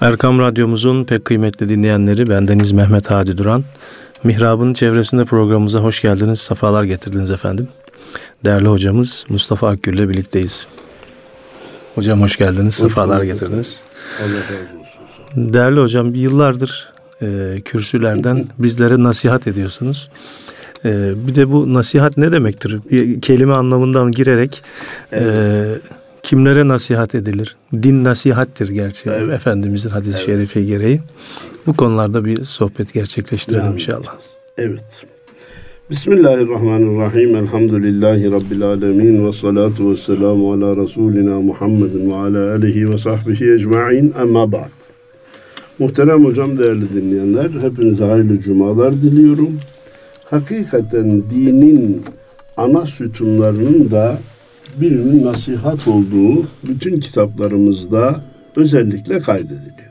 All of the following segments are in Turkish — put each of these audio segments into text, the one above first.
Erkam Radyomuzun pek kıymetli dinleyenleri bendeniz Mehmet Hadi Duran. Mihrab'ın çevresinde programımıza hoş geldiniz, sefalar getirdiniz efendim. Değerli hocamız Mustafa Akgül ile birlikteyiz. Hocam hoş geldiniz, sefalar getirdiniz. Değerli hocam yıllardır e, kürsülerden bizlere nasihat ediyorsunuz. E, bir de bu nasihat ne demektir? Bir kelime anlamından girerek e, evet. e, kimlere nasihat edilir? Din nasihattir gerçi. Evet. Efendimizin hadis-i evet. şerifi gereği. Bu konularda bir sohbet gerçekleştirelim yani, inşallah. Evet. Bismillahirrahmanirrahim. Elhamdülillahi Rabbil alemin. Ve salatu ve selamu ala Resulina Muhammedin ve ala alihi ve sahbihi ecma'in. Amma ba'd. Muhterem hocam, değerli dinleyenler, hepinize hayırlı cumalar diliyorum. Hakikaten dinin ana sütunlarının da birinin nasihat olduğu bütün kitaplarımızda özellikle kaydediliyor.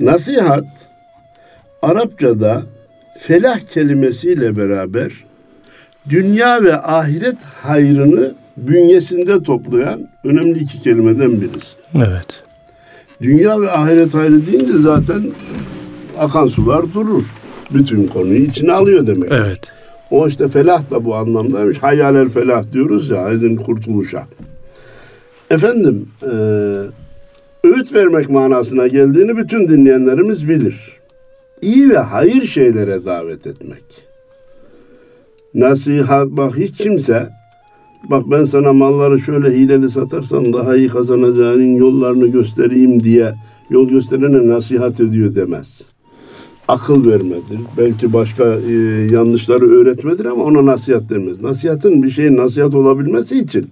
Nasihat Arapçada felah kelimesiyle beraber dünya ve ahiret hayrını bünyesinde toplayan önemli iki kelimeden birisi. Evet. Dünya ve ahiret hayrı deyince zaten akan sular durur. Bütün konuyu içine alıyor demek. Evet. O işte felah da bu anlamdaymış. Hayaler felah diyoruz ya, aydın kurtuluşa. Efendim, e, öğüt vermek manasına geldiğini bütün dinleyenlerimiz bilir. İyi ve hayır şeylere davet etmek. Nasihat bak hiç kimse bak ben sana malları şöyle hileli satarsan daha iyi kazanacağının yollarını göstereyim diye yol gösterene nasihat ediyor demez akıl vermedir. Belki başka e, yanlışları öğretmedir ama ona nasihat denmez. Nasihatın bir şeyin nasihat olabilmesi için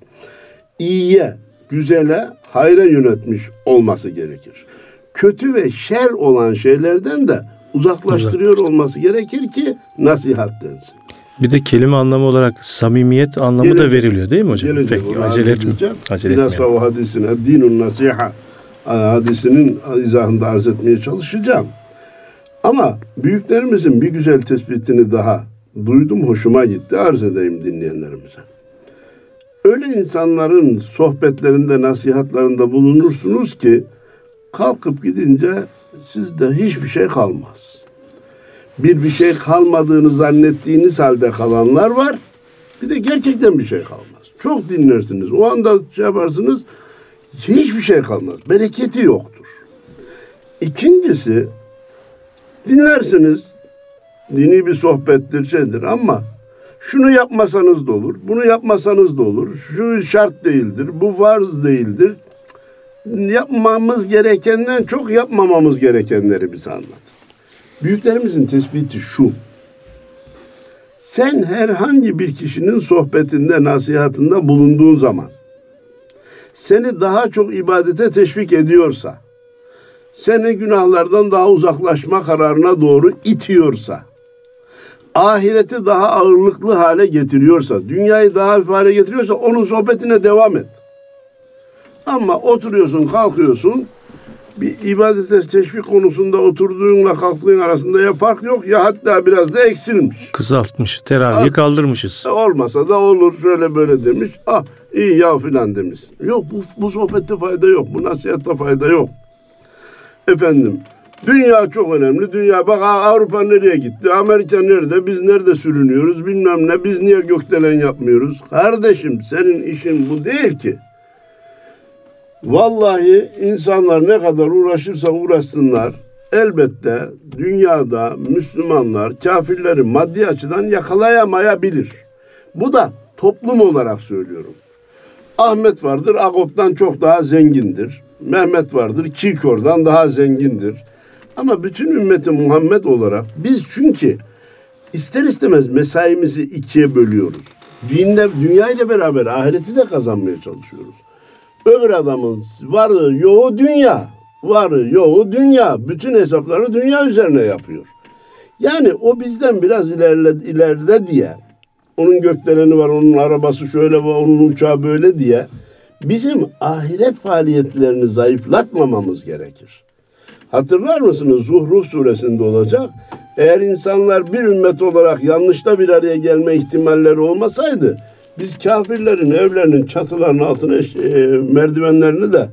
iyiye, güzele, hayra yönetmiş olması gerekir. Kötü ve şer olan şeylerden de uzaklaştırıyor Uzak. olması gerekir ki nasihat densin. Bir de kelime anlamı olarak samimiyet anlamı Gelecek. da veriliyor değil mi hocam? Gelecek. Peki, acele etme. Acele etme. Nasavı hadisine, dinun nasiha hadisinin izahında arz etmeye çalışacağım. Ama büyüklerimizin bir güzel tespitini daha duydum, hoşuma gitti. Arz edeyim dinleyenlerimize. Öyle insanların sohbetlerinde, nasihatlarında bulunursunuz ki kalkıp gidince sizde hiçbir şey kalmaz. Bir bir şey kalmadığını zannettiğiniz halde kalanlar var. Bir de gerçekten bir şey kalmaz. Çok dinlersiniz. O anda şey yaparsınız hiçbir şey kalmaz. Bereketi yoktur. İkincisi Dinlersiniz. Dini bir sohbettir, şeydir ama şunu yapmasanız da olur, bunu yapmasanız da olur. Şu şart değildir, bu farz değildir. Yapmamız gerekenden çok yapmamamız gerekenleri bize anlat. Büyüklerimizin tespiti şu. Sen herhangi bir kişinin sohbetinde, nasihatında bulunduğun zaman seni daha çok ibadete teşvik ediyorsa, seni günahlardan daha uzaklaşma kararına doğru itiyorsa, ahireti daha ağırlıklı hale getiriyorsa, dünyayı daha hafif hale getiriyorsa onun sohbetine devam et. Ama oturuyorsun, kalkıyorsun, bir ibadete teşvik konusunda oturduğunla kalktığın arasında ya fark yok ya hatta biraz da eksilmiş. Kısaltmış, teravihi ah, kaldırmışız. Olmasa da olur şöyle böyle demiş. Ah iyi ya filan demiş. Yok bu, bu sohbette fayda yok, bu nasihatte fayda yok. Efendim dünya çok önemli. Dünya bak Avrupa nereye gitti? Amerika nerede? Biz nerede sürünüyoruz? Bilmem ne. Biz niye gökdelen yapmıyoruz? Kardeşim senin işin bu değil ki. Vallahi insanlar ne kadar uğraşırsa uğraşsınlar elbette dünyada Müslümanlar kafirleri maddi açıdan yakalayamayabilir. Bu da toplum olarak söylüyorum. Ahmet vardır, Agop'tan çok daha zengindir. Mehmet vardır, Kirkor'dan daha zengindir. Ama bütün ümmeti Muhammed olarak biz çünkü ister istemez mesaimizi ikiye bölüyoruz. Dinle, dünya ile beraber ahireti de kazanmaya çalışıyoruz. Öbür adamın varı yoğu dünya, varı yoğu dünya. Bütün hesaplarını dünya üzerine yapıyor. Yani o bizden biraz ilerle, ileride diye, onun gökdeleni var, onun arabası şöyle var, onun uçağı böyle diye bizim ahiret faaliyetlerini zayıflatmamamız gerekir. Hatırlar mısınız Zuhruf suresinde olacak. Eğer insanlar bir ümmet olarak yanlışta bir araya gelme ihtimalleri olmasaydı biz kafirlerin evlerinin çatılarının altına e, merdivenlerini de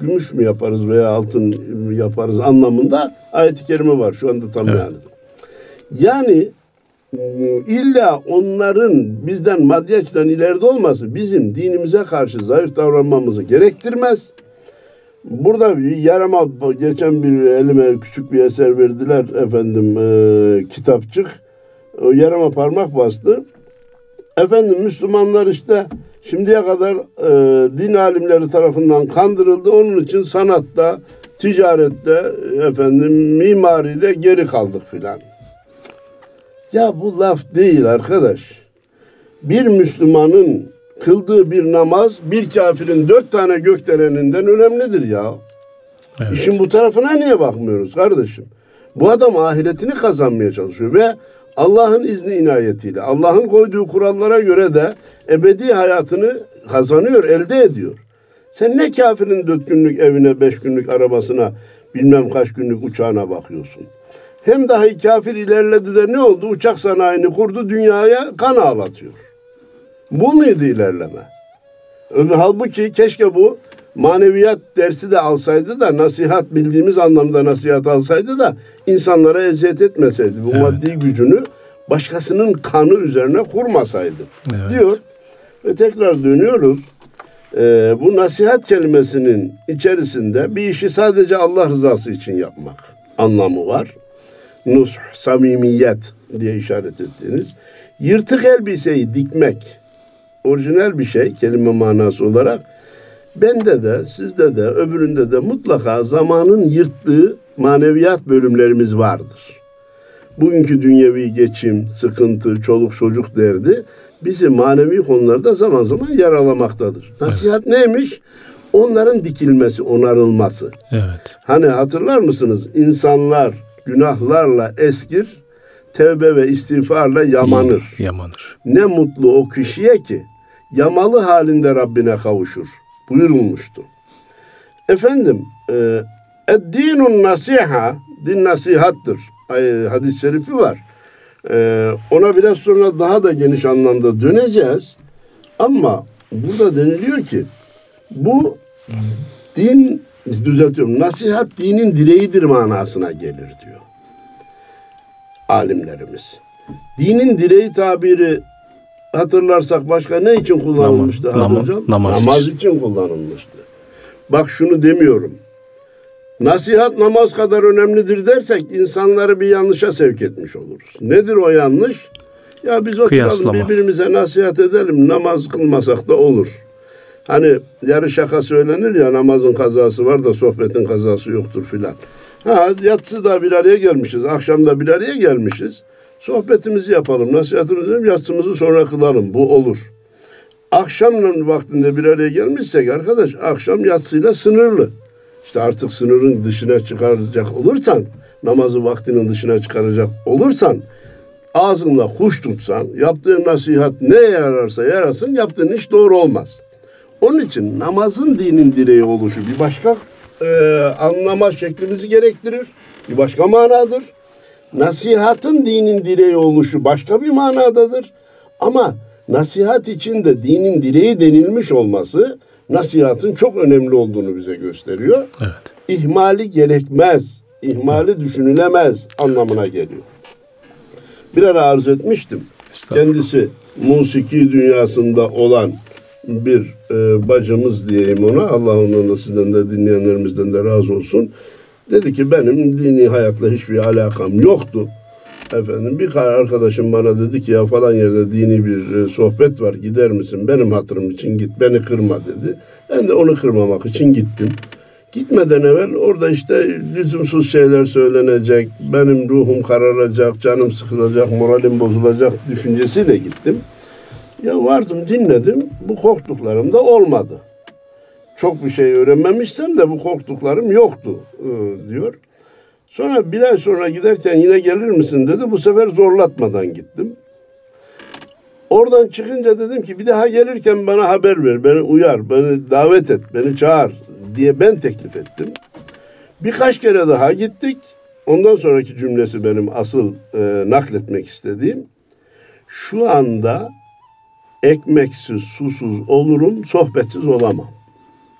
gümüş mü yaparız veya altın yaparız anlamında ayet-i kerime var şu anda tam Evet. yani. Yani illa onların bizden maddi açıdan ileride olması bizim dinimize karşı zayıf davranmamızı gerektirmez. Burada bir yarama geçen bir elime küçük bir eser verdiler efendim e, kitapçık. O yarama parmak bastı. Efendim Müslümanlar işte şimdiye kadar e, din alimleri tarafından kandırıldı. Onun için sanatta, ticarette, efendim mimaride geri kaldık filan. Ya bu laf değil arkadaş. Bir Müslümanın kıldığı bir namaz bir kafirin dört tane gökdeleninden önemlidir ya. Evet. İşin bu tarafına niye bakmıyoruz kardeşim? Bu adam ahiretini kazanmaya çalışıyor ve Allah'ın izni inayetiyle, Allah'ın koyduğu kurallara göre de ebedi hayatını kazanıyor, elde ediyor. Sen ne kafirin dört günlük evine, beş günlük arabasına, bilmem kaç günlük uçağına bakıyorsun. Hem dahi kafir ilerledi de ne oldu? Uçak sanayini kurdu, dünyaya kan ağlatıyor. Bu muydu ilerleme? Halbuki keşke bu maneviyat dersi de alsaydı da nasihat bildiğimiz anlamda nasihat alsaydı da insanlara eziyet etmeseydi. Bu Evet. maddi gücünü başkasının kanı üzerine kurmasaydı. Evet. Diyor ve tekrar dönüyoruz. Ee, bu nasihat kelimesinin içerisinde bir işi sadece Allah rızası için yapmak anlamı var. Nush, samimiyet diye işaret ettiğiniz. Yırtık elbiseyi dikmek orijinal bir şey kelime manası olarak. Bende de sizde de öbüründe de mutlaka zamanın yırttığı maneviyat bölümlerimiz vardır. Bugünkü dünyevi geçim, sıkıntı, çoluk çocuk derdi bizi manevi konularda zaman zaman yaralamaktadır. Nasihat neymiş? Onların dikilmesi, onarılması. Evet. Hani hatırlar mısınız? İnsanlar günahlarla eskir, tevbe ve istiğfarla yamanır. Yamanır. Ne mutlu o kişiye ki yamalı halinde Rabbine kavuşur buyurulmuştu. Efendim, e, Eddinun nasiha, din nasihattır. Ay, hadis-i şerifi var. E, ona biraz sonra daha da geniş anlamda döneceğiz. Ama burada deniliyor ki bu din, düzeltiyorum, nasihat dinin direğidir manasına gelir diyor alimlerimiz. Dinin direği tabiri hatırlarsak başka ne için kullanılmıştı Hadi nama- hocam? namaz için kullanılmıştı. Bak şunu demiyorum. Nasihat namaz kadar önemlidir dersek insanları bir yanlışa sevk etmiş oluruz. Nedir o yanlış? Ya biz oturalım Kıyaslama. birbirimize nasihat edelim namaz kılmasak da olur. Hani yarı şaka söylenir ya namazın kazası var da sohbetin kazası yoktur filan. Ha yatsı da bir araya gelmişiz, akşam da bir araya gelmişiz. Sohbetimizi yapalım, nasihatimizi yapalım, yatsımızı sonra kılalım. Bu olur. Akşam vaktinde bir araya gelmişsek arkadaş akşam yatsıyla sınırlı. İşte artık sınırın dışına çıkaracak olursan, namazı vaktinin dışına çıkaracak olursan, ağzınla kuş tutsan, yaptığın nasihat ne yararsa yarasın, yaptığın iş doğru olmaz. Onun için namazın dinin direği oluşu bir başka e, anlama şeklimizi gerektirir. Bir başka manadır. Nasihatın dinin direği oluşu başka bir manadadır. Ama nasihat için de dinin direği denilmiş olması nasihatın çok önemli olduğunu bize gösteriyor. Evet. İhmali gerekmez, ihmali düşünülemez anlamına geliyor. Bir ara arz etmiştim. Kendisi musiki dünyasında olan bir e, bacımız diyeyim ona. Allah ondan da sizden de dinleyenlerimizden de razı olsun. Dedi ki benim dini hayatla hiçbir alakam yoktu. Efendim bir arkadaşım bana dedi ki ya falan yerde dini bir e, sohbet var gider misin? Benim hatırım için git beni kırma dedi. Ben de onu kırmamak için gittim. Gitmeden evvel orada işte lüzumsuz şeyler söylenecek, benim ruhum kararacak, canım sıkılacak, moralim bozulacak düşüncesiyle gittim. Ya vardım dinledim, bu korktuklarım da olmadı. Çok bir şey öğrenmemişsem de bu korktuklarım yoktu e, diyor. Sonra bir ay sonra giderken yine gelir misin dedi. Bu sefer zorlatmadan gittim. Oradan çıkınca dedim ki bir daha gelirken bana haber ver, beni uyar, beni davet et, beni çağır diye ben teklif ettim. Birkaç kere daha gittik. Ondan sonraki cümlesi benim asıl e, nakletmek istediğim. Şu anda ekmeksiz, susuz olurum, sohbetsiz olamam.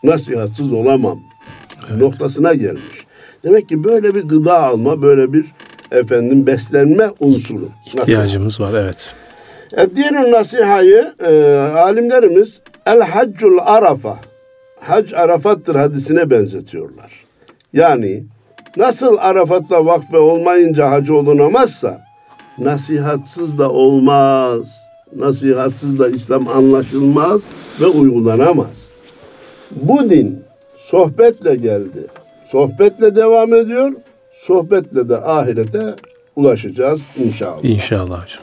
Nasihatsiz olamam. evet. noktasına gelmiş. Demek ki böyle bir gıda alma, böyle bir efendim beslenme unsuru. İhtiyacımız var evet. E, diğer nasihayı e, alimlerimiz el haccul arafa hac Arafat'tır hadisine benzetiyorlar. Yani nasıl Arafat'ta vakfe olmayınca hacı olunamazsa nasihatsız da olmaz. Nasihatsız da İslam anlaşılmaz ve uygulanamaz. Bu din sohbetle geldi. Sohbetle devam ediyor. Sohbetle de ahirete ulaşacağız inşallah. İnşallah hocam.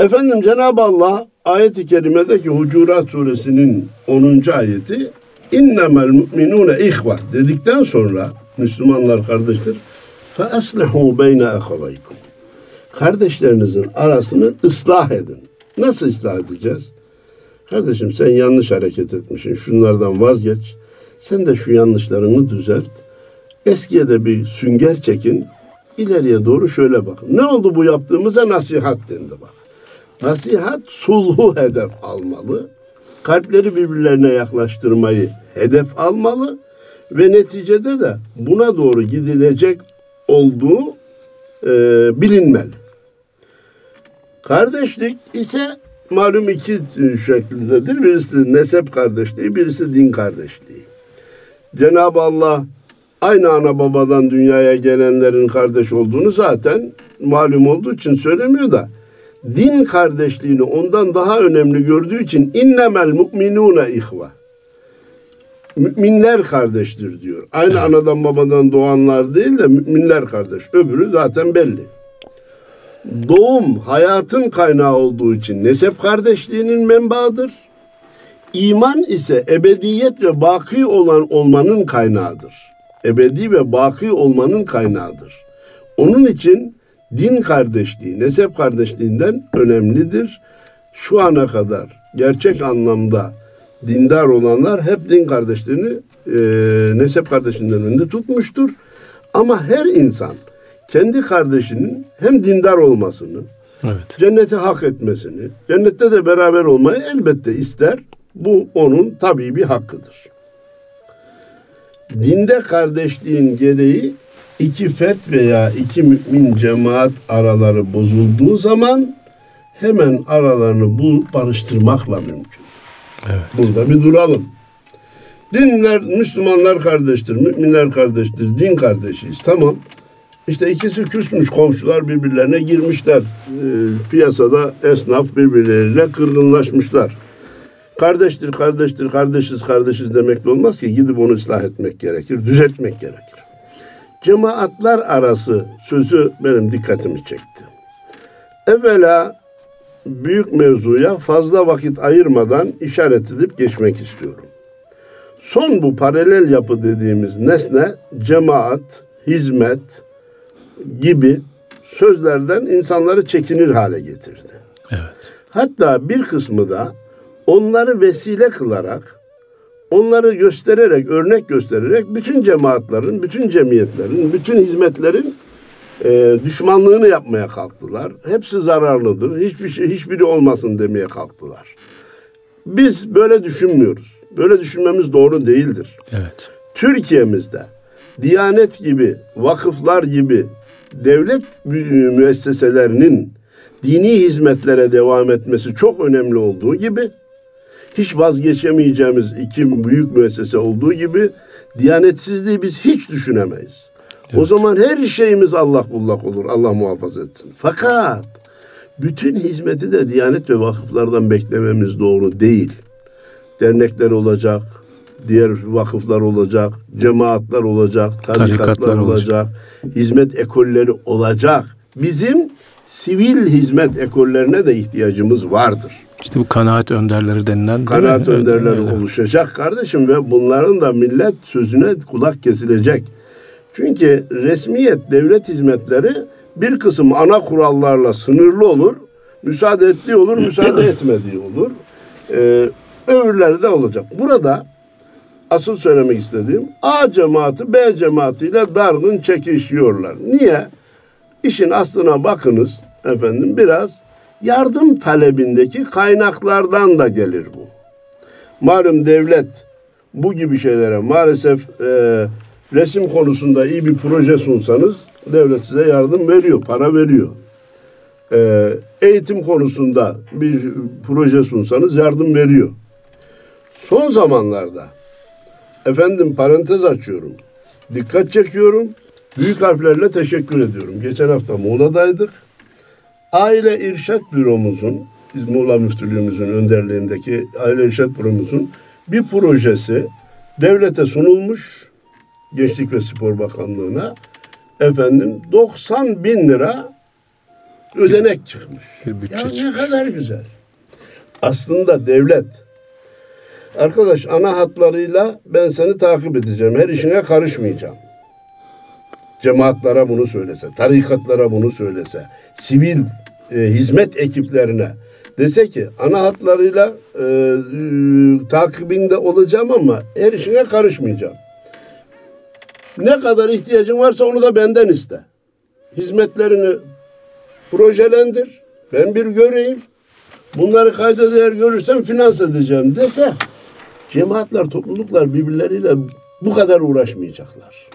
Efendim Cenab-ı Allah ayet-i kerimedeki Hucurat suresinin 10. ayeti innemel mu'minune ihva dedikten sonra Müslümanlar kardeştir. Fe eslihu beyne ahavaykum. Kardeşlerinizin arasını ıslah edin. Nasıl ıslah edeceğiz? Kardeşim sen yanlış hareket etmişsin. Şunlardan vazgeç. Sen de şu yanlışlarını düzelt. Eskiye de bir sünger çekin. İleriye doğru şöyle bak. Ne oldu bu yaptığımıza nasihat dendi bak. Nasihat sulhu hedef almalı. Kalpleri birbirlerine yaklaştırmayı hedef almalı ve neticede de buna doğru gidilecek olduğu e, bilinmeli. Kardeşlik ise malum iki şekildedir. Birisi nesep kardeşliği, birisi din kardeşliği. Cenab-ı Allah aynı ana babadan dünyaya gelenlerin kardeş olduğunu zaten malum olduğu için söylemiyor da din kardeşliğini ondan daha önemli gördüğü için innemel mu'minune ihva. Müminler kardeştir diyor. Aynı evet. anadan babadan doğanlar değil de müminler kardeş. Öbürü zaten belli. Doğum hayatın kaynağı olduğu için nesep kardeşliğinin menbaıdır. İman ise ebediyet ve baki olan olmanın kaynağıdır. Ebedi ve baki olmanın kaynağıdır. Onun için din kardeşliği, nesep kardeşliğinden önemlidir. Şu ana kadar gerçek anlamda dindar olanlar hep din kardeşliğini e, nesep kardeşinden önünde tutmuştur. Ama her insan kendi kardeşinin hem dindar olmasını, evet. cenneti hak etmesini, cennette de beraber olmayı elbette ister. Bu onun tabii bir hakkıdır. Dinde kardeşliğin gereği iki fert veya iki mümin cemaat araları bozulduğu zaman hemen aralarını bu barıştırmakla mümkün. Evet. Burada bir duralım. Dinler, Müslümanlar kardeştir, müminler kardeştir, din kardeşiyiz. Tamam. İşte ikisi küsmüş komşular birbirlerine girmişler. E, piyasada esnaf birbirleriyle kırgınlaşmışlar. Kardeştir, kardeştir, kardeşiz, kardeşiz demekle olmaz ki. Gidip onu ıslah etmek gerekir, düzeltmek gerekir. Cemaatler arası sözü benim dikkatimi çekti. Evvela büyük mevzuya fazla vakit ayırmadan işaret edip geçmek istiyorum. Son bu paralel yapı dediğimiz nesne cemaat, hizmet gibi sözlerden insanları çekinir hale getirdi. Evet. Hatta bir kısmı da onları vesile kılarak, onları göstererek, örnek göstererek bütün cemaatlerin, bütün cemiyetlerin, bütün hizmetlerin e, düşmanlığını yapmaya kalktılar. Hepsi zararlıdır. Hiçbir şey hiçbiri olmasın demeye kalktılar. Biz böyle düşünmüyoruz. Böyle düşünmemiz doğru değildir. Evet. Türkiye'mizde Diyanet gibi, vakıflar gibi devlet müesseselerinin dini hizmetlere devam etmesi çok önemli olduğu gibi hiç vazgeçemeyeceğimiz iki büyük müessese olduğu gibi diyanetsizliği biz hiç düşünemeyiz. Evet. O zaman her şeyimiz Allah bullak olur. Allah muhafaza etsin. Fakat bütün hizmeti de Diyanet ve vakıflardan beklememiz doğru değil. Dernekler olacak, diğer vakıflar olacak, cemaatler olacak, tarikatlar, tarikatlar olacak, olacak, hizmet ekolleri olacak. Bizim sivil hizmet ekollerine de ihtiyacımız vardır. İşte bu kanaat önderleri denilen kanaat önderleri öyle. oluşacak kardeşim ve bunların da millet sözüne kulak kesilecek. Çünkü resmiyet devlet hizmetleri bir kısım ana kurallarla sınırlı olur. Müsaade ettiği olur, müsaade etmediği olur. Ee, öbürleri de olacak. Burada asıl söylemek istediğim A cemaati B cemaatiyle dargın çekişiyorlar. Niye? İşin aslına bakınız efendim biraz yardım talebindeki kaynaklardan da gelir bu. Malum devlet bu gibi şeylere maalesef e, resim konusunda iyi bir proje sunsanız devlet size yardım veriyor, para veriyor. E, eğitim konusunda bir proje sunsanız yardım veriyor. Son zamanlarda efendim parantez açıyorum. Dikkat çekiyorum. Büyük harflerle teşekkür ediyorum. Geçen hafta Muğla'daydık. Aile İrşat Büromuzun, biz Muğla Müftülüğümüzün önderliğindeki Aile İrşat Büromuzun bir projesi devlete sunulmuş. Gençlik ve Spor Bakanlığı'na efendim 90 bin lira ödenek çıkmış. Bir bütçe ya ne çıkmış. kadar güzel. Aslında devlet arkadaş ana hatlarıyla ben seni takip edeceğim. Her işine karışmayacağım. Cemaatlara bunu söylese, tarikatlara bunu söylese, sivil e, hizmet ekiplerine dese ki ana hatlarıyla e, e, takibinde olacağım ama her işine karışmayacağım. Ne kadar ihtiyacın varsa onu da benden iste. Hizmetlerini projelendir. Ben bir göreyim. Bunları kayda değer görürsem finans edeceğim dese cemaatler, topluluklar birbirleriyle bu kadar uğraşmayacaklar.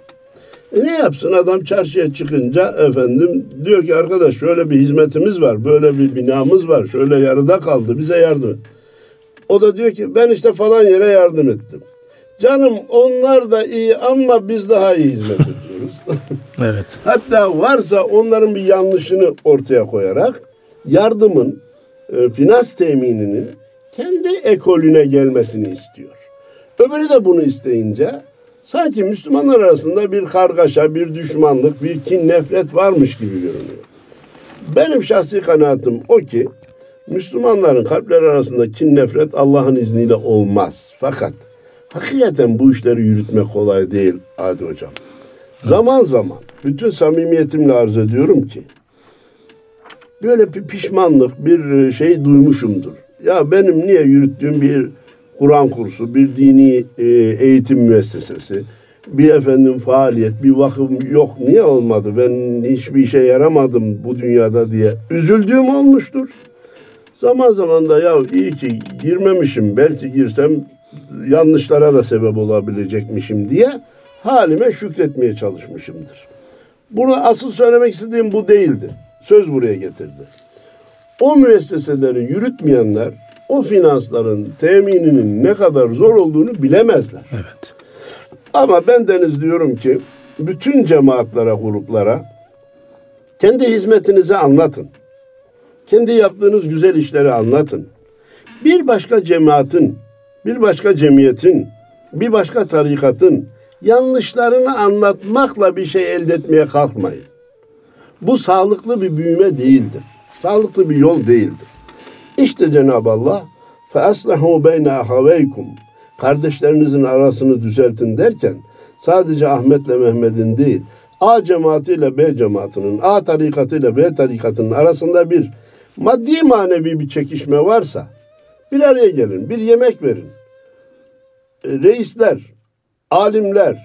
E ne yapsın adam çarşıya çıkınca efendim diyor ki arkadaş şöyle bir hizmetimiz var, böyle bir binamız var, şöyle yarıda kaldı bize yardım et. O da diyor ki ben işte falan yere yardım ettim. Canım onlar da iyi ama biz daha iyi hizmet ediyoruz. Evet. Hatta varsa onların bir yanlışını ortaya koyarak yardımın, e, finans temininin kendi ekolüne gelmesini istiyor. Öbürü de bunu isteyince sanki Müslümanlar arasında bir kargaşa, bir düşmanlık, bir kin, nefret varmış gibi görünüyor. Benim şahsi kanaatim o ki Müslümanların kalpleri arasında kin, nefret Allah'ın izniyle olmaz. Fakat hakikaten bu işleri yürütmek kolay değil Adi Hocam. Zaman zaman bütün samimiyetimle arz ediyorum ki böyle bir pişmanlık, bir şey duymuşumdur. Ya benim niye yürüttüğüm bir Kur'an kursu, bir dini e, eğitim müessesesi, bir efendim faaliyet, bir vakım yok. Niye olmadı? Ben hiçbir işe yaramadım bu dünyada diye üzüldüğüm olmuştur. Zaman zaman da ya iyi ki girmemişim, belki girsem yanlışlara da sebep olabilecekmişim diye halime şükretmeye çalışmışımdır. Bunu asıl söylemek istediğim bu değildi. Söz buraya getirdi. O müesseseleri yürütmeyenler o finansların temininin ne kadar zor olduğunu bilemezler. Evet. Ama ben deniz diyorum ki bütün cemaatlere, gruplara kendi hizmetinizi anlatın. Kendi yaptığınız güzel işleri anlatın. Bir başka cemaatin, bir başka cemiyetin, bir başka tarikatın yanlışlarını anlatmakla bir şey elde etmeye kalkmayın. Bu sağlıklı bir büyüme değildir Sağlıklı bir yol değildir. İşte Cenab-ı Allah فَأَصْلَحُوا بَيْنَ أَخَوَيْكُمْ Kardeşlerinizin arasını düzeltin derken sadece Ahmet'le Mehmet'in değil A cemaatiyle B cemaatinin, A tarikatıyla B tarikatının arasında bir maddi manevi bir çekişme varsa bir araya gelin, bir yemek verin. E, Reisler, alimler,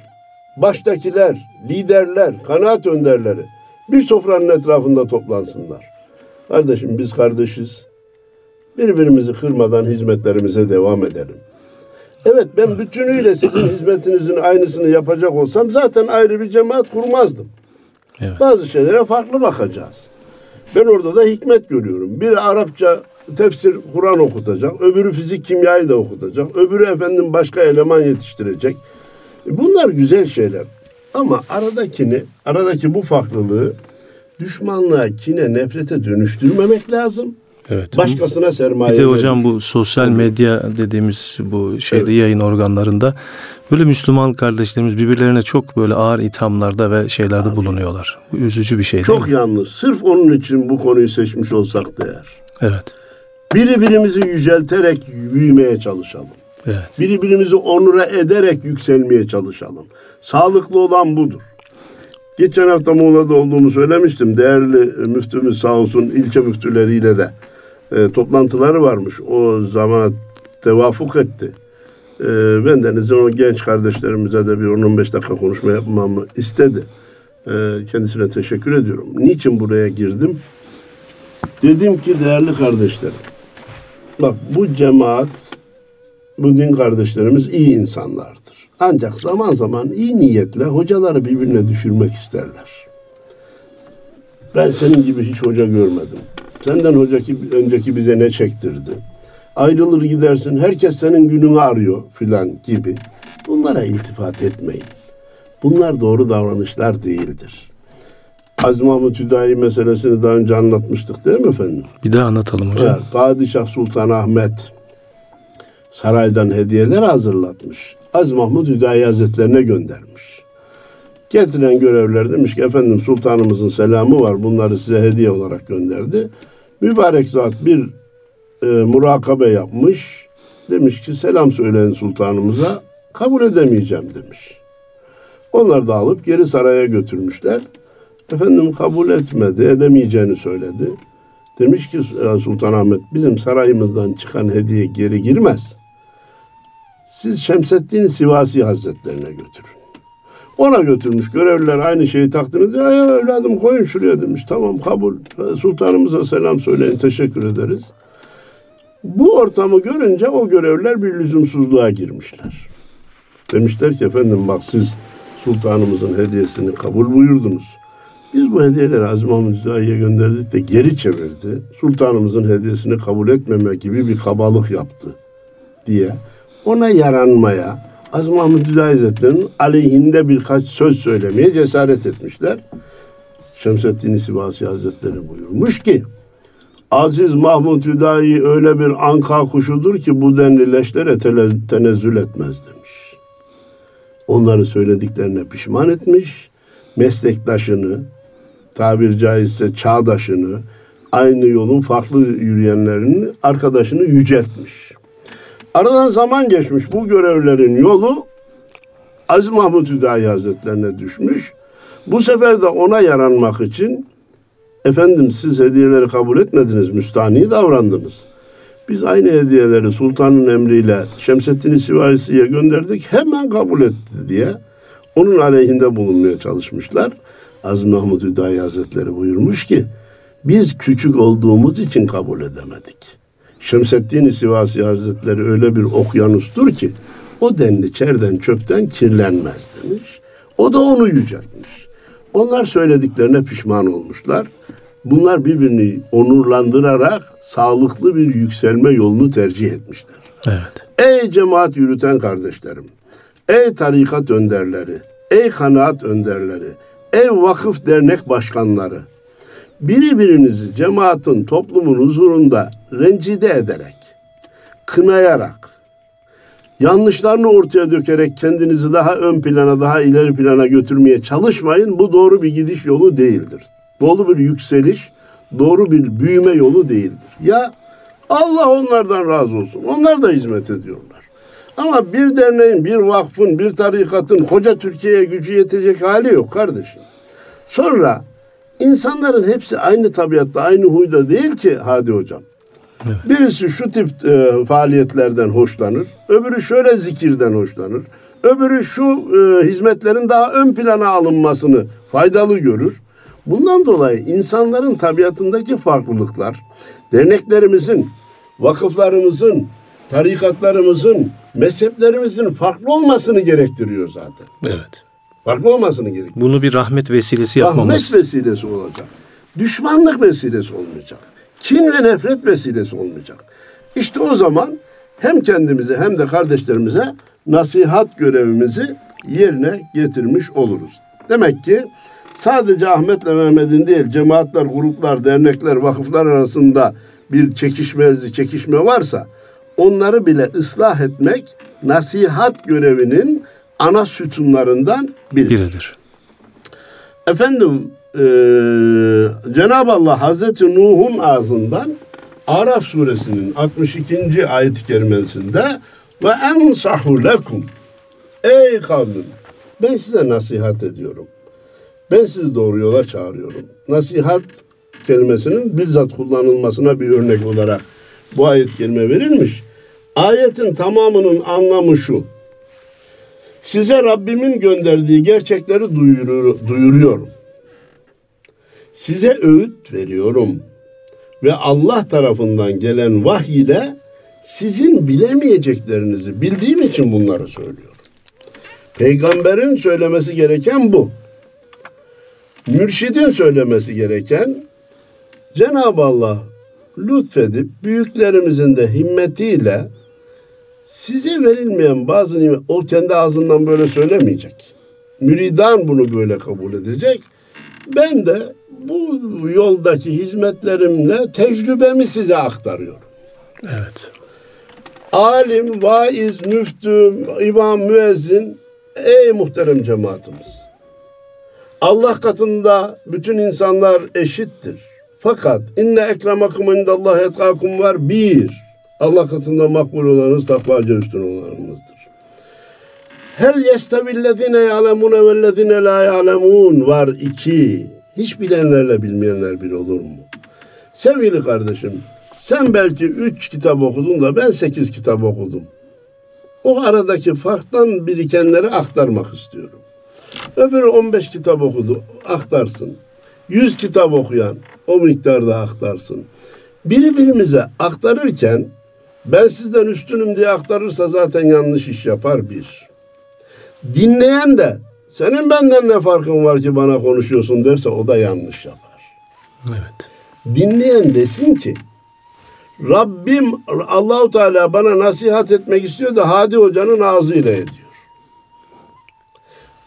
baştakiler, liderler, kanaat önderleri bir sofranın etrafında toplansınlar. Kardeşim biz kardeşiz. Birbirimizi kırmadan hizmetlerimize devam edelim. Evet ben bütünüyle sizin hizmetinizin aynısını yapacak olsam zaten ayrı bir cemaat kurmazdım. Evet. Bazı şeylere farklı bakacağız. Ben orada da hikmet görüyorum. Biri Arapça tefsir Kur'an okutacak, öbürü fizik kimyayı da okutacak, öbürü efendim başka eleman yetiştirecek. Bunlar güzel şeyler. Ama aradakini, aradaki bu farklılığı düşmanlığa, kine, nefrete dönüştürmemek lazım. Evet. Başkasına sermaye Bir de hocam vermiş. bu sosyal medya dediğimiz bu şeyde yayın organlarında böyle Müslüman kardeşlerimiz birbirlerine çok böyle ağır ithamlarda ve şeylerde bulunuyorlar. Bu üzücü bir şey Çok yanlış. Sırf onun için bu konuyu seçmiş olsak değer. Evet. Birbirimizi yücelterek büyümeye çalışalım. Evet. Birbirimizi onura ederek yükselmeye çalışalım. Sağlıklı olan budur. Geçen hafta Muğla'da olduğumu söylemiştim. Değerli müftümüz sağ olsun ilçe müftüleriyle de e, toplantıları varmış. O zaman tevafuk etti. E, ben denizin o genç kardeşlerimize de bir 10-15 dakika konuşma yapmamı istedi. E, kendisine teşekkür ediyorum. Niçin buraya girdim? Dedim ki değerli kardeşlerim, bak bu cemaat bu din kardeşlerimiz iyi insanlardır. Ancak zaman zaman iyi niyetle hocaları birbirine düşürmek isterler. Ben senin gibi hiç hoca görmedim. Senden hoca ki, önceki bize ne çektirdi? Ayrılır gidersin, herkes senin gününü arıyor filan gibi. Bunlara iltifat etmeyin. Bunlar doğru davranışlar değildir. Aziz Mahmut Hüdayi meselesini daha önce anlatmıştık değil mi efendim? Bir daha anlatalım hocam. Evet, Padişah Sultan Ahmet saraydan hediyeler hazırlatmış. Aziz Mahmut Hüdayi Hazretlerine göndermiş. Getiren görevler demiş ki efendim sultanımızın selamı var bunları size hediye olarak gönderdi. Mübarek zat bir e, murakabe yapmış. Demiş ki selam söyleyin sultanımıza kabul edemeyeceğim demiş. Onlar da alıp geri saraya götürmüşler. Efendim kabul etmedi, edemeyeceğini söyledi. Demiş ki Sultan Ahmet bizim sarayımızdan çıkan hediye geri girmez. Siz Şemseddin Sivasi Hazretlerine götürün. Ona götürmüş görevliler aynı şeyi ediyor. Ya evladım koyun şuraya demiş. Tamam kabul. Sultanımıza selam söyleyin teşekkür ederiz. Bu ortamı görünce o görevliler bir lüzumsuzluğa girmişler. Demişler ki efendim bak siz sultanımızın hediyesini kabul buyurdunuz. Biz bu hediyeleri Azim Mahmud gönderdik de geri çevirdi. Sultanımızın hediyesini kabul etmeme gibi bir kabalık yaptı diye ona yaranmaya Azim Mahmud Hazretleri'nin aleyhinde birkaç söz söylemeye cesaret etmişler. Şemseddin Sivasi Hazretleri buyurmuş ki Aziz Mahmud Hüdayi öyle bir anka kuşudur ki bu denli leşlere tenezzül etmez demiş. Onları söylediklerine pişman etmiş. Meslektaşını, tabir caizse çağdaşını, aynı yolun farklı yürüyenlerini, arkadaşını yüceltmiş. Aradan zaman geçmiş bu görevlerin yolu Aziz Mahmud Hüdayi Hazretlerine düşmüş. Bu sefer de ona yaranmak için efendim siz hediyeleri kabul etmediniz, müstani davrandınız. Biz aynı hediyeleri sultanın emriyle Şemseddin Sivayisi'ye gönderdik. Hemen kabul etti diye onun aleyhinde bulunmaya çalışmışlar. Aziz Mahmud Hüdayi Hazretleri buyurmuş ki biz küçük olduğumuz için kabul edemedik. Şemseddin Sivasi Hazretleri öyle bir okyanustur ki o denli çerden çöpten kirlenmez demiş. O da onu yüceltmiş. Onlar söylediklerine pişman olmuşlar. Bunlar birbirini onurlandırarak sağlıklı bir yükselme yolunu tercih etmişler. Evet. Ey cemaat yürüten kardeşlerim, ey tarikat önderleri, ey kanaat önderleri, ey vakıf dernek başkanları, biri birinizi cemaatin toplumun huzurunda rencide ederek, kınayarak, yanlışlarını ortaya dökerek kendinizi daha ön plana, daha ileri plana götürmeye çalışmayın. Bu doğru bir gidiş yolu değildir. Doğru bir yükseliş, doğru bir büyüme yolu değildir. Ya Allah onlardan razı olsun. Onlar da hizmet ediyorlar. Ama bir derneğin, bir vakfın, bir tarikatın koca Türkiye'ye gücü yetecek hali yok kardeşim. Sonra insanların hepsi aynı tabiatta, aynı huyda değil ki Hadi Hocam. Evet. Birisi şu tip e, faaliyetlerden hoşlanır, öbürü şöyle zikirden hoşlanır, öbürü şu e, hizmetlerin daha ön plana alınmasını faydalı görür. Bundan dolayı insanların tabiatındaki farklılıklar, derneklerimizin, vakıflarımızın, tarikatlarımızın, mezheplerimizin farklı olmasını gerektiriyor zaten. Evet. Farklı olmasını gerekiyor. Bunu bir rahmet vesilesi yapmamız. Rahmet vesilesi olacak. Düşmanlık vesilesi olmayacak. Kin ve nefret vesilesi olmayacak. İşte o zaman hem kendimize hem de kardeşlerimize nasihat görevimizi yerine getirmiş oluruz. Demek ki sadece Ahmet'le Mehmet'in değil cemaatler, gruplar, dernekler, vakıflar arasında bir çekişme, çekişme varsa onları bile ıslah etmek nasihat görevinin ana sütunlarından biridir. biridir. Efendim e, Cenab-ı Allah Hazreti Nuh'un ağzından Araf suresinin 62. ayet-i kerimesinde ve ensahu lekum ey kavmim ben size nasihat ediyorum. Ben sizi doğru yola çağırıyorum. Nasihat kelimesinin bizzat kullanılmasına bir örnek olarak bu ayet kelime verilmiş. Ayetin tamamının anlamı şu. Size Rabbimin gönderdiği gerçekleri duyurur, duyuruyorum. Size öğüt veriyorum. Ve Allah tarafından gelen vahiy ile Sizin bilemeyeceklerinizi bildiğim için bunları söylüyorum. Peygamberin söylemesi gereken bu. Mürşidin söylemesi gereken Cenab-ı Allah lütfedip büyüklerimizin de himmetiyle size verilmeyen bazı nimet o kendi ağzından böyle söylemeyecek. Müridan bunu böyle kabul edecek. Ben de bu yoldaki hizmetlerimle tecrübemi size aktarıyorum. Evet. Alim, vaiz, müftü, imam, müezzin ey muhterem cemaatimiz. Allah katında bütün insanlar eşittir. Fakat inne ekremakum indallahi etkakum var bir. Allah katında makbul olanınız takvaca üstün olanınızdır. Hel yestevillezine ya'lemune vellezine la ya'lemun var iki. Hiç bilenlerle bilmeyenler bir olur mu? Sevgili kardeşim, sen belki üç kitap okudun da ben sekiz kitap okudum. O aradaki farktan birikenleri aktarmak istiyorum. Öbürü 15 kitap okudu, aktarsın. 100 kitap okuyan o miktarda aktarsın. Birbirimize aktarırken ben sizden üstünüm diye aktarırsa zaten yanlış iş yapar bir. Dinleyen de senin benden ne farkın var ki bana konuşuyorsun derse o da yanlış yapar. Evet. Dinleyen desin ki Rabbim Allahu Teala bana nasihat etmek istiyor da Hadi Hoca'nın ağzıyla ediyor.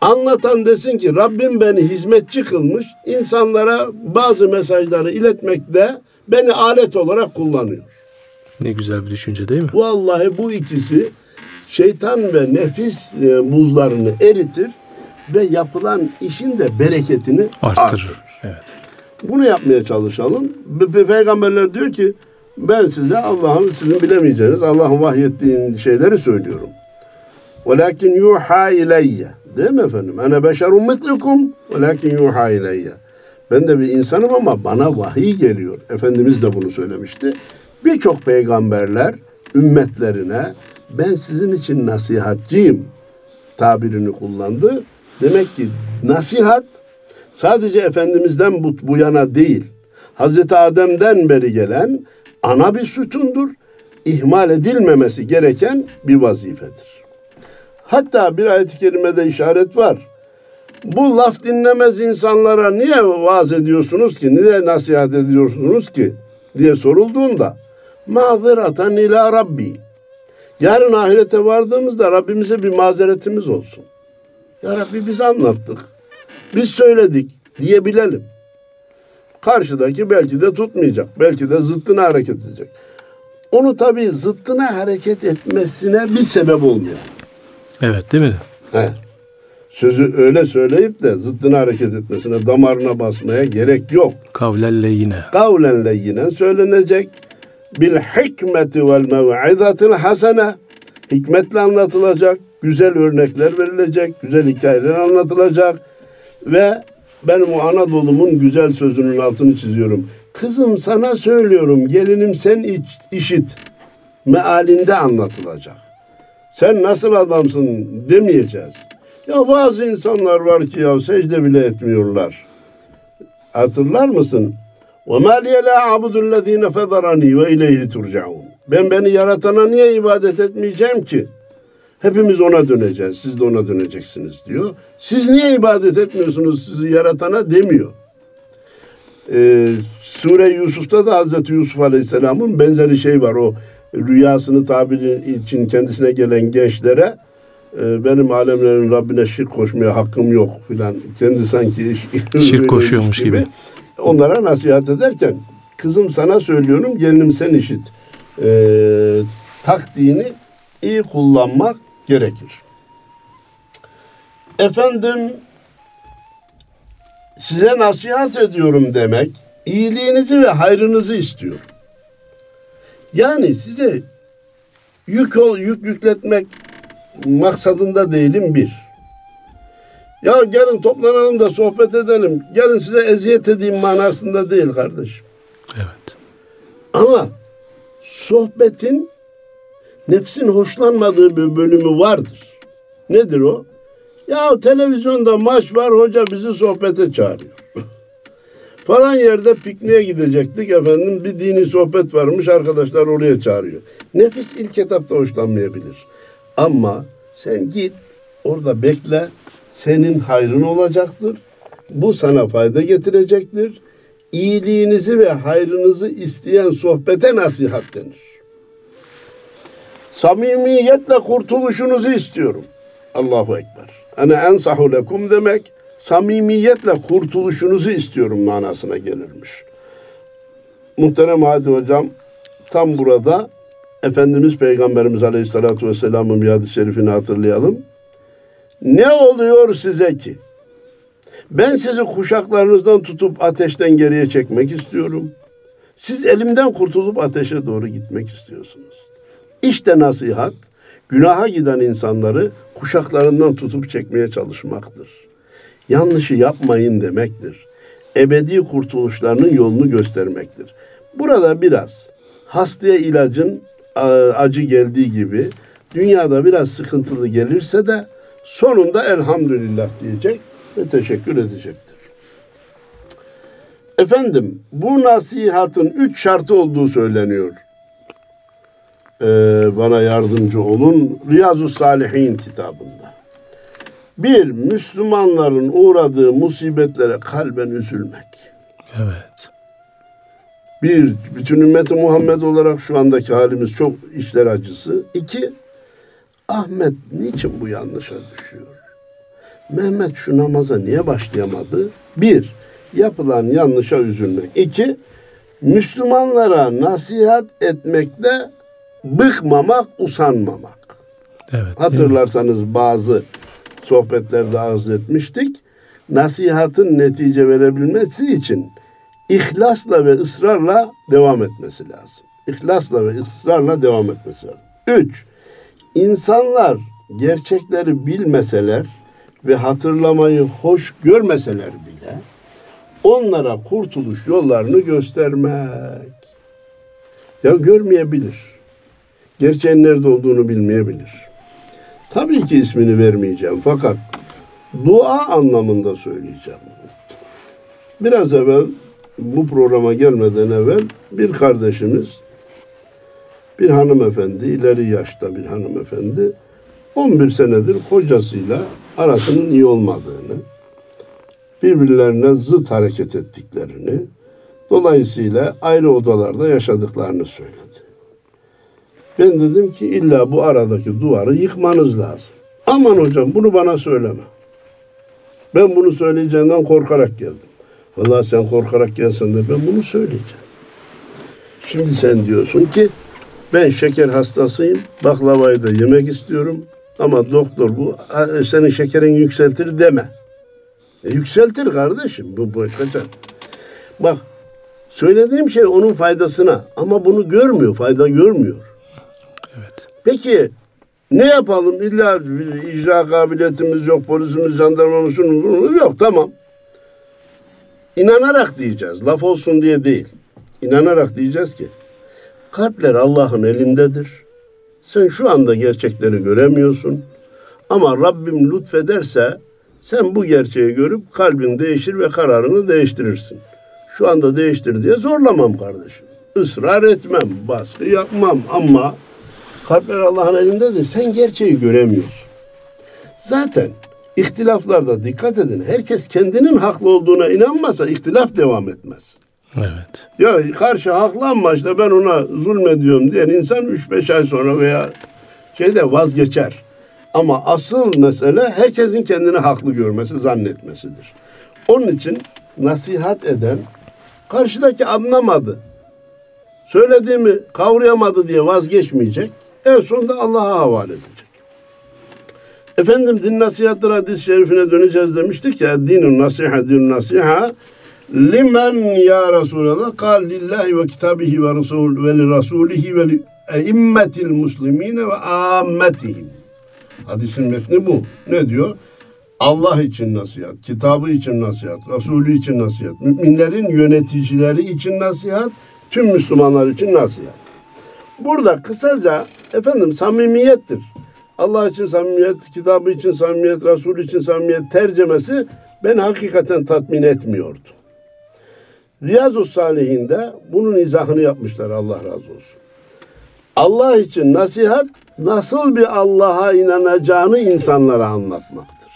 Anlatan desin ki Rabbim beni hizmetçi kılmış, insanlara bazı mesajları iletmekte beni alet olarak kullanıyor. Ne güzel bir düşünce değil mi? Vallahi bu ikisi şeytan ve nefis e, buzlarını eritir ve yapılan işin de bereketini Arttırır. artırır. Evet. Bunu yapmaya çalışalım. Pe- Peygamberler diyor ki ben size Allah'ın sizin bilemeyeceğiniz Allah'ın vahyettiğin şeyleri söylüyorum. Velakin yuha ileyye. Değil mi efendim? Ene beşerun mitlukum velakin yuha ileyye. Ben de bir insanım ama bana vahiy geliyor. Efendimiz de bunu söylemişti. Birçok peygamberler ümmetlerine ben sizin için nasihatçiyim tabirini kullandı. Demek ki nasihat sadece Efendimiz'den bu, bu yana değil. Hazreti Adem'den beri gelen ana bir sütundur. İhmal edilmemesi gereken bir vazifedir. Hatta bir ayet-i kerimede işaret var. Bu laf dinlemez insanlara niye vaaz ediyorsunuz ki, niye nasihat ediyorsunuz ki diye sorulduğunda mazeratan ila Rabbi. Yarın ahirete vardığımızda Rabbimize bir mazeretimiz olsun. Ya Rabbi biz anlattık, biz söyledik diyebilelim. Karşıdaki belki de tutmayacak, belki de zıttına hareket edecek. Onu tabii zıttına hareket etmesine bir sebep olmuyor. Evet değil mi? He. Sözü öyle söyleyip de zıttına hareket etmesine, damarına basmaya gerek yok. Kavlelle yine. Kavlen leyyinen söylenecek. Bil hikmeti vel mev'izatil hasene. Hikmetle anlatılacak. Güzel örnekler verilecek. Güzel hikayeler anlatılacak. Ve benim o Anadolu'mun güzel sözünün altını çiziyorum. Kızım sana söylüyorum gelinim sen iç, işit. Mealinde anlatılacak. Sen nasıl adamsın demeyeceğiz. Ya bazı insanlar var ki ya secde bile etmiyorlar. Hatırlar mısın? وَمَا لِيَ لَا عَبُدُ الَّذ۪ينَ فَذَرَن۪ي وَاِلَيْهِ تُرْجَعُونَ Ben beni yaratana niye ibadet etmeyeceğim ki? Hepimiz ona döneceğiz, siz de ona döneceksiniz diyor. Siz niye ibadet etmiyorsunuz sizi yaratana demiyor. Ee, Sure Yusuf'ta da Hazreti Yusuf Aleyhisselam'ın benzeri şey var. O rüyasını tabir için kendisine gelen gençlere e, benim alemlerin Rabbine şirk koşmaya hakkım yok filan. Kendi sanki Şirk koşuyormuş gibi. Onlara nasihat ederken kızım sana söylüyorum gelinim sen işit. E, taktiğini iyi kullanmak gerekir. Efendim size nasihat ediyorum demek iyiliğinizi ve hayrınızı istiyor. Yani size yük ol yük yükletmek maksadında değilim bir. Ya gelin toplanalım da sohbet edelim. Gelin size eziyet edeyim manasında değil kardeşim. Evet. Ama sohbetin nefsin hoşlanmadığı bir bölümü vardır. Nedir o? Ya televizyonda maç var hoca bizi sohbete çağırıyor. Falan yerde pikniğe gidecektik efendim. Bir dini sohbet varmış arkadaşlar oraya çağırıyor. Nefis ilk etapta hoşlanmayabilir. Ama sen git orada bekle. Senin hayrın olacaktır. Bu sana fayda getirecektir. İyiliğinizi ve hayrınızı isteyen sohbete nasihat denir. Samimiyetle kurtuluşunuzu istiyorum. Allahu Ekber. Ene ensahu lekum demek samimiyetle kurtuluşunuzu istiyorum manasına gelirmiş. Muhterem Hadi Hocam tam burada Efendimiz Peygamberimiz Aleyhisselatü Vesselam'ın bir hadis-i şerifini hatırlayalım. Ne oluyor size ki? Ben sizi kuşaklarınızdan tutup ateşten geriye çekmek istiyorum. Siz elimden kurtulup ateşe doğru gitmek istiyorsunuz. İşte nasihat, günaha giden insanları kuşaklarından tutup çekmeye çalışmaktır. Yanlışı yapmayın demektir. Ebedi kurtuluşlarının yolunu göstermektir. Burada biraz hastaya ilacın acı geldiği gibi dünyada biraz sıkıntılı gelirse de sonunda elhamdülillah diyecek ve teşekkür edecektir. Efendim bu nasihatın üç şartı olduğu söyleniyor. Ee, bana yardımcı olun Riyazu Salihin kitabında. Bir, Müslümanların uğradığı musibetlere kalben üzülmek. Evet. Bir, bütün ümmeti Muhammed olarak şu andaki halimiz çok işler acısı. İki, Ahmet niçin bu yanlışa düşüyor? Mehmet şu namaza niye başlayamadı? Bir, yapılan yanlışa üzülmek. İki, Müslümanlara nasihat etmekte bıkmamak, usanmamak. Evet. Hatırlarsanız bazı sohbetlerde arz etmiştik. Nasihatın netice verebilmesi için ihlasla ve ısrarla devam etmesi lazım. İhlasla ve ısrarla devam etmesi lazım. Üç, insanlar gerçekleri bilmeseler ve hatırlamayı hoş görmeseler bile onlara kurtuluş yollarını göstermek. Ya görmeyebilir. Gerçeğin nerede olduğunu bilmeyebilir. Tabii ki ismini vermeyeceğim fakat dua anlamında söyleyeceğim. Biraz evvel bu programa gelmeden evvel bir kardeşimiz bir hanımefendi, ileri yaşta bir hanımefendi 11 senedir kocasıyla arasının iyi olmadığını, birbirlerine zıt hareket ettiklerini, dolayısıyla ayrı odalarda yaşadıklarını söyledi. Ben dedim ki illa bu aradaki duvarı yıkmanız lazım. Aman hocam bunu bana söyleme. Ben bunu söyleyeceğinden korkarak geldim. Vallahi sen korkarak gelsen de ben bunu söyleyeceğim. Şimdi sen diyorsun ki ben şeker hastasıyım. Baklavayı da yemek istiyorum. Ama doktor bu senin şekerin yükseltir deme. E, yükseltir kardeşim. Bu başka Bak söylediğim şey onun faydasına ama bunu görmüyor, fayda görmüyor. Evet. Peki ne yapalım? İlla icra kabiliyetimiz yok, polisimiz, jandarmamız yok. Tamam. İnanarak diyeceğiz. Laf olsun diye değil. İnanarak diyeceğiz ki kalpler Allah'ın elindedir. Sen şu anda gerçekleri göremiyorsun. Ama Rabbim lütfederse sen bu gerçeği görüp kalbin değişir ve kararını değiştirirsin. Şu anda değiştir diye zorlamam kardeşim. Israr etmem, baskı yapmam ama kalpler Allah'ın elindedir. Sen gerçeği göremiyorsun. Zaten ihtilaflarda dikkat edin. Herkes kendinin haklı olduğuna inanmasa ihtilaf devam etmez. Evet. Ya karşı haklı ama işte ben ona zulmediyorum diyen insan 3-5 ay sonra veya şeyde vazgeçer. Ama asıl mesele herkesin kendini haklı görmesi, zannetmesidir. Onun için nasihat eden karşıdaki anlamadı. Söylediğimi kavrayamadı diye vazgeçmeyecek. En sonunda Allah'a havale edecek. Efendim din nasihatları hadis-i şerifine döneceğiz demiştik ya. Dinun nasiha, dinun nasiha. Limen ya Resulallah kal lillahi ve kitabihi ve rasul ve li rasulihi ve li eimmetil muslimine ve ammetihim. Hadisin metni bu. Ne diyor? Allah için nasihat, kitabı için nasihat, Resulü için nasihat, müminlerin yöneticileri için nasihat, tüm Müslümanlar için nasihat. Burada kısaca efendim samimiyettir. Allah için samimiyet, kitabı için samimiyet, Resul için samimiyet tercemesi beni hakikaten tatmin etmiyordu. Riyazu Salihinde bunun izahını yapmışlar Allah razı olsun. Allah için nasihat nasıl bir Allah'a inanacağını insanlara anlatmaktır.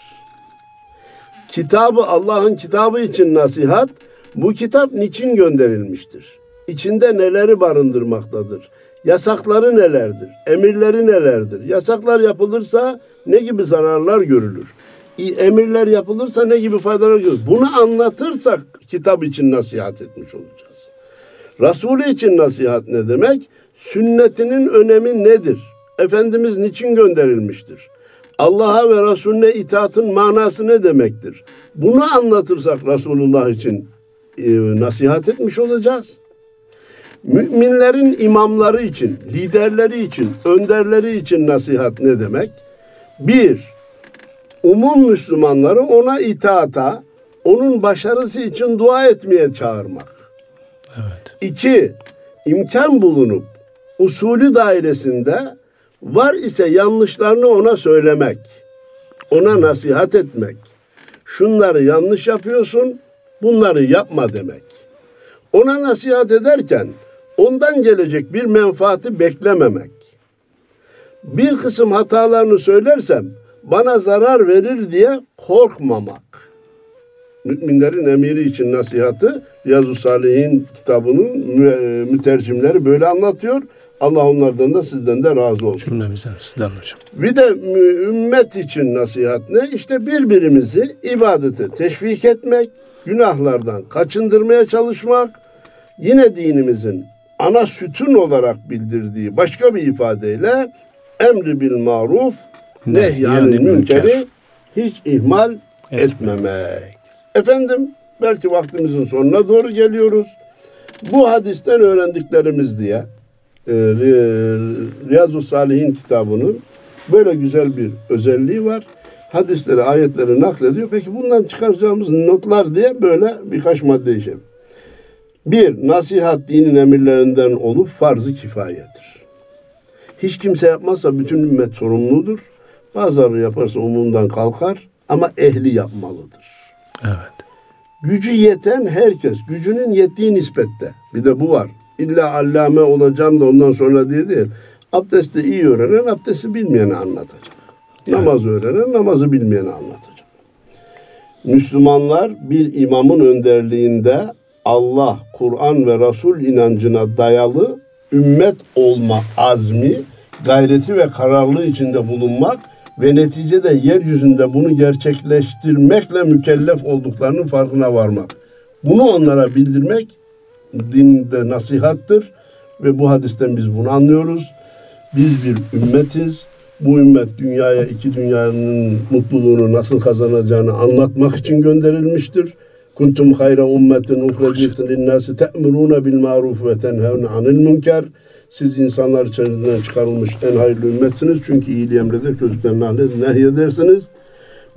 Kitabı Allah'ın kitabı için nasihat bu kitap niçin gönderilmiştir? İçinde neleri barındırmaktadır? Yasakları nelerdir? Emirleri nelerdir? Yasaklar yapılırsa ne gibi zararlar görülür? Emirler yapılırsa ne gibi faydalar görülür? Bunu anlatırsak kitap için nasihat etmiş olacağız. Resulü için nasihat ne demek? Sünnetinin önemi nedir? Efendimiz niçin gönderilmiştir? Allah'a ve Resulüne itaatın manası ne demektir? Bunu anlatırsak Resulullah için e, nasihat etmiş olacağız. Müminlerin imamları için, liderleri için, önderleri için nasihat ne demek? Bir, umum Müslümanları ona itaata, onun başarısı için dua etmeye çağırmak. Evet. İki, imkan bulunup usulü dairesinde var ise yanlışlarını ona söylemek, ona nasihat etmek. Şunları yanlış yapıyorsun, bunları yapma demek. Ona nasihat ederken ondan gelecek bir menfaati beklememek. Bir kısım hatalarını söylersem bana zarar verir diye korkmamak. Müminlerin emiri için nasihatı Riyazu Salih'in kitabının mütercimleri böyle anlatıyor. Allah onlardan da sizden de razı olsun. Cümlemizden sizden hocam. Bir de ümmet için nasihat ne? İşte birbirimizi ibadete teşvik etmek, günahlardan kaçındırmaya çalışmak, yine dinimizin ana sütun olarak bildirdiği başka bir ifadeyle emri bil maruf nehyanil münkeri hiç ihmal etmemek. Efendim belki vaktimizin sonuna doğru geliyoruz. Bu hadisten öğrendiklerimiz diye e, Riyazu Salihin kitabının böyle güzel bir özelliği var. Hadisleri, ayetleri naklediyor. Peki bundan çıkaracağımız notlar diye böyle birkaç madde işe. Bir, nasihat dinin emirlerinden olup farzı kifayedir. Hiç kimse yapmazsa bütün ümmet sorumludur. Bazıları yaparsa umumdan kalkar ama ehli yapmalıdır. Evet. Gücü yeten herkes, gücünün yettiği nispette. Bir de bu var. İlla allame olacağım da ondan sonra diye değil. Abdesti iyi öğrenen abdesti bilmeyeni anlatacak. Yani. Namaz öğrenen namazı bilmeyeni anlatacak. Müslümanlar bir imamın önderliğinde Allah, Kur'an ve Resul inancına dayalı ümmet olma azmi, gayreti ve kararlılığı içinde bulunmak ve neticede yeryüzünde bunu gerçekleştirmekle mükellef olduklarının farkına varmak. Bunu onlara bildirmek dinde nasihattır ve bu hadisten biz bunu anlıyoruz. Biz bir ümmetiz. Bu ümmet dünyaya iki dünyanın mutluluğunu nasıl kazanacağını anlatmak için gönderilmiştir. Kuntum hayra ummetin uhreceten linnâsi te'murûne bil maruf ve tenhevne anil münker. Siz insanlar içerisinden çıkarılmış en hayırlı ümmetsiniz. Çünkü iyiliği emreder, kötülükten nehyedersiniz.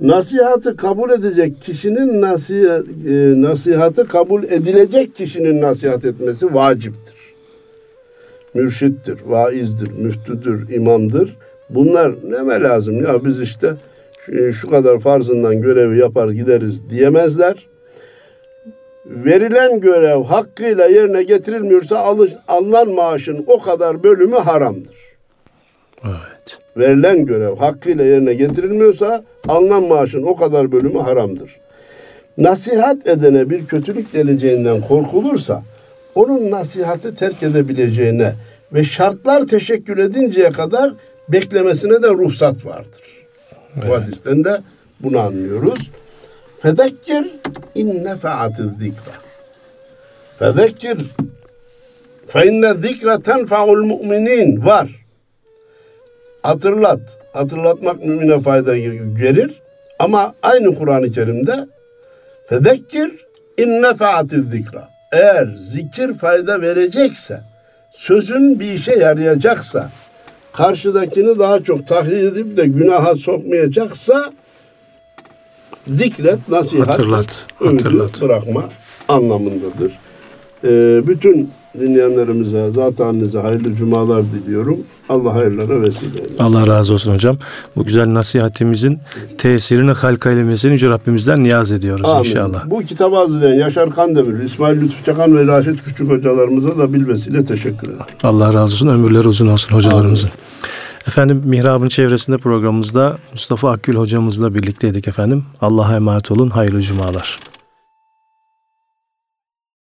Nasihatı kabul edecek kişinin nasihat, e, nasihatı kabul edilecek kişinin nasihat etmesi vaciptir. Mürşittir, vaizdir, müftüdür, imamdır. Bunlar neme lazım ya biz işte şu, şu kadar farzından görevi yapar gideriz diyemezler verilen görev hakkıyla yerine getirilmiyorsa alınan maaşın o kadar bölümü haramdır. Evet. Verilen görev hakkıyla yerine getirilmiyorsa alınan maaşın o kadar bölümü haramdır. Nasihat edene bir kötülük geleceğinden korkulursa onun nasihatı terk edebileceğine ve şartlar teşekkür edinceye kadar beklemesine de ruhsat vardır. Evet. Bu hadisten de bunu anlıyoruz. Fedekkir in nefa'atiz zikra. Fedekkir fe inne zikra tenfa'ul mu'minin var. Hatırlat. Hatırlatmak mümine fayda verir. Ama aynı Kur'an-ı Kerim'de fedekkir in nefa'atiz zikra. Eğer zikir fayda verecekse, sözün bir işe yarayacaksa, karşıdakini daha çok tahrik edip de günaha sokmayacaksa zikret, nasihat, hatırlat, hatırlat. bırakma anlamındadır. Ee, bütün dinleyenlerimize, zat halinize hayırlı cumalar diliyorum. Allah hayırlara vesile eylesin. Allah razı olsun hocam. Bu güzel nasihatimizin tesirini halka eylemesini Yüce Rabbimizden niyaz ediyoruz Amin. inşallah. Bu kitabı hazırlayan Yaşar Kandemir, İsmail Lütfü Çakan ve Raşit Küçük hocalarımıza da bilmesiyle teşekkür ederim. Allah razı olsun. Ömürleri uzun olsun hocalarımızın. Efendim Mihrab'ın çevresinde programımızda Mustafa Akgül hocamızla birlikteydik efendim. Allah'a emanet olun. Hayırlı cumalar.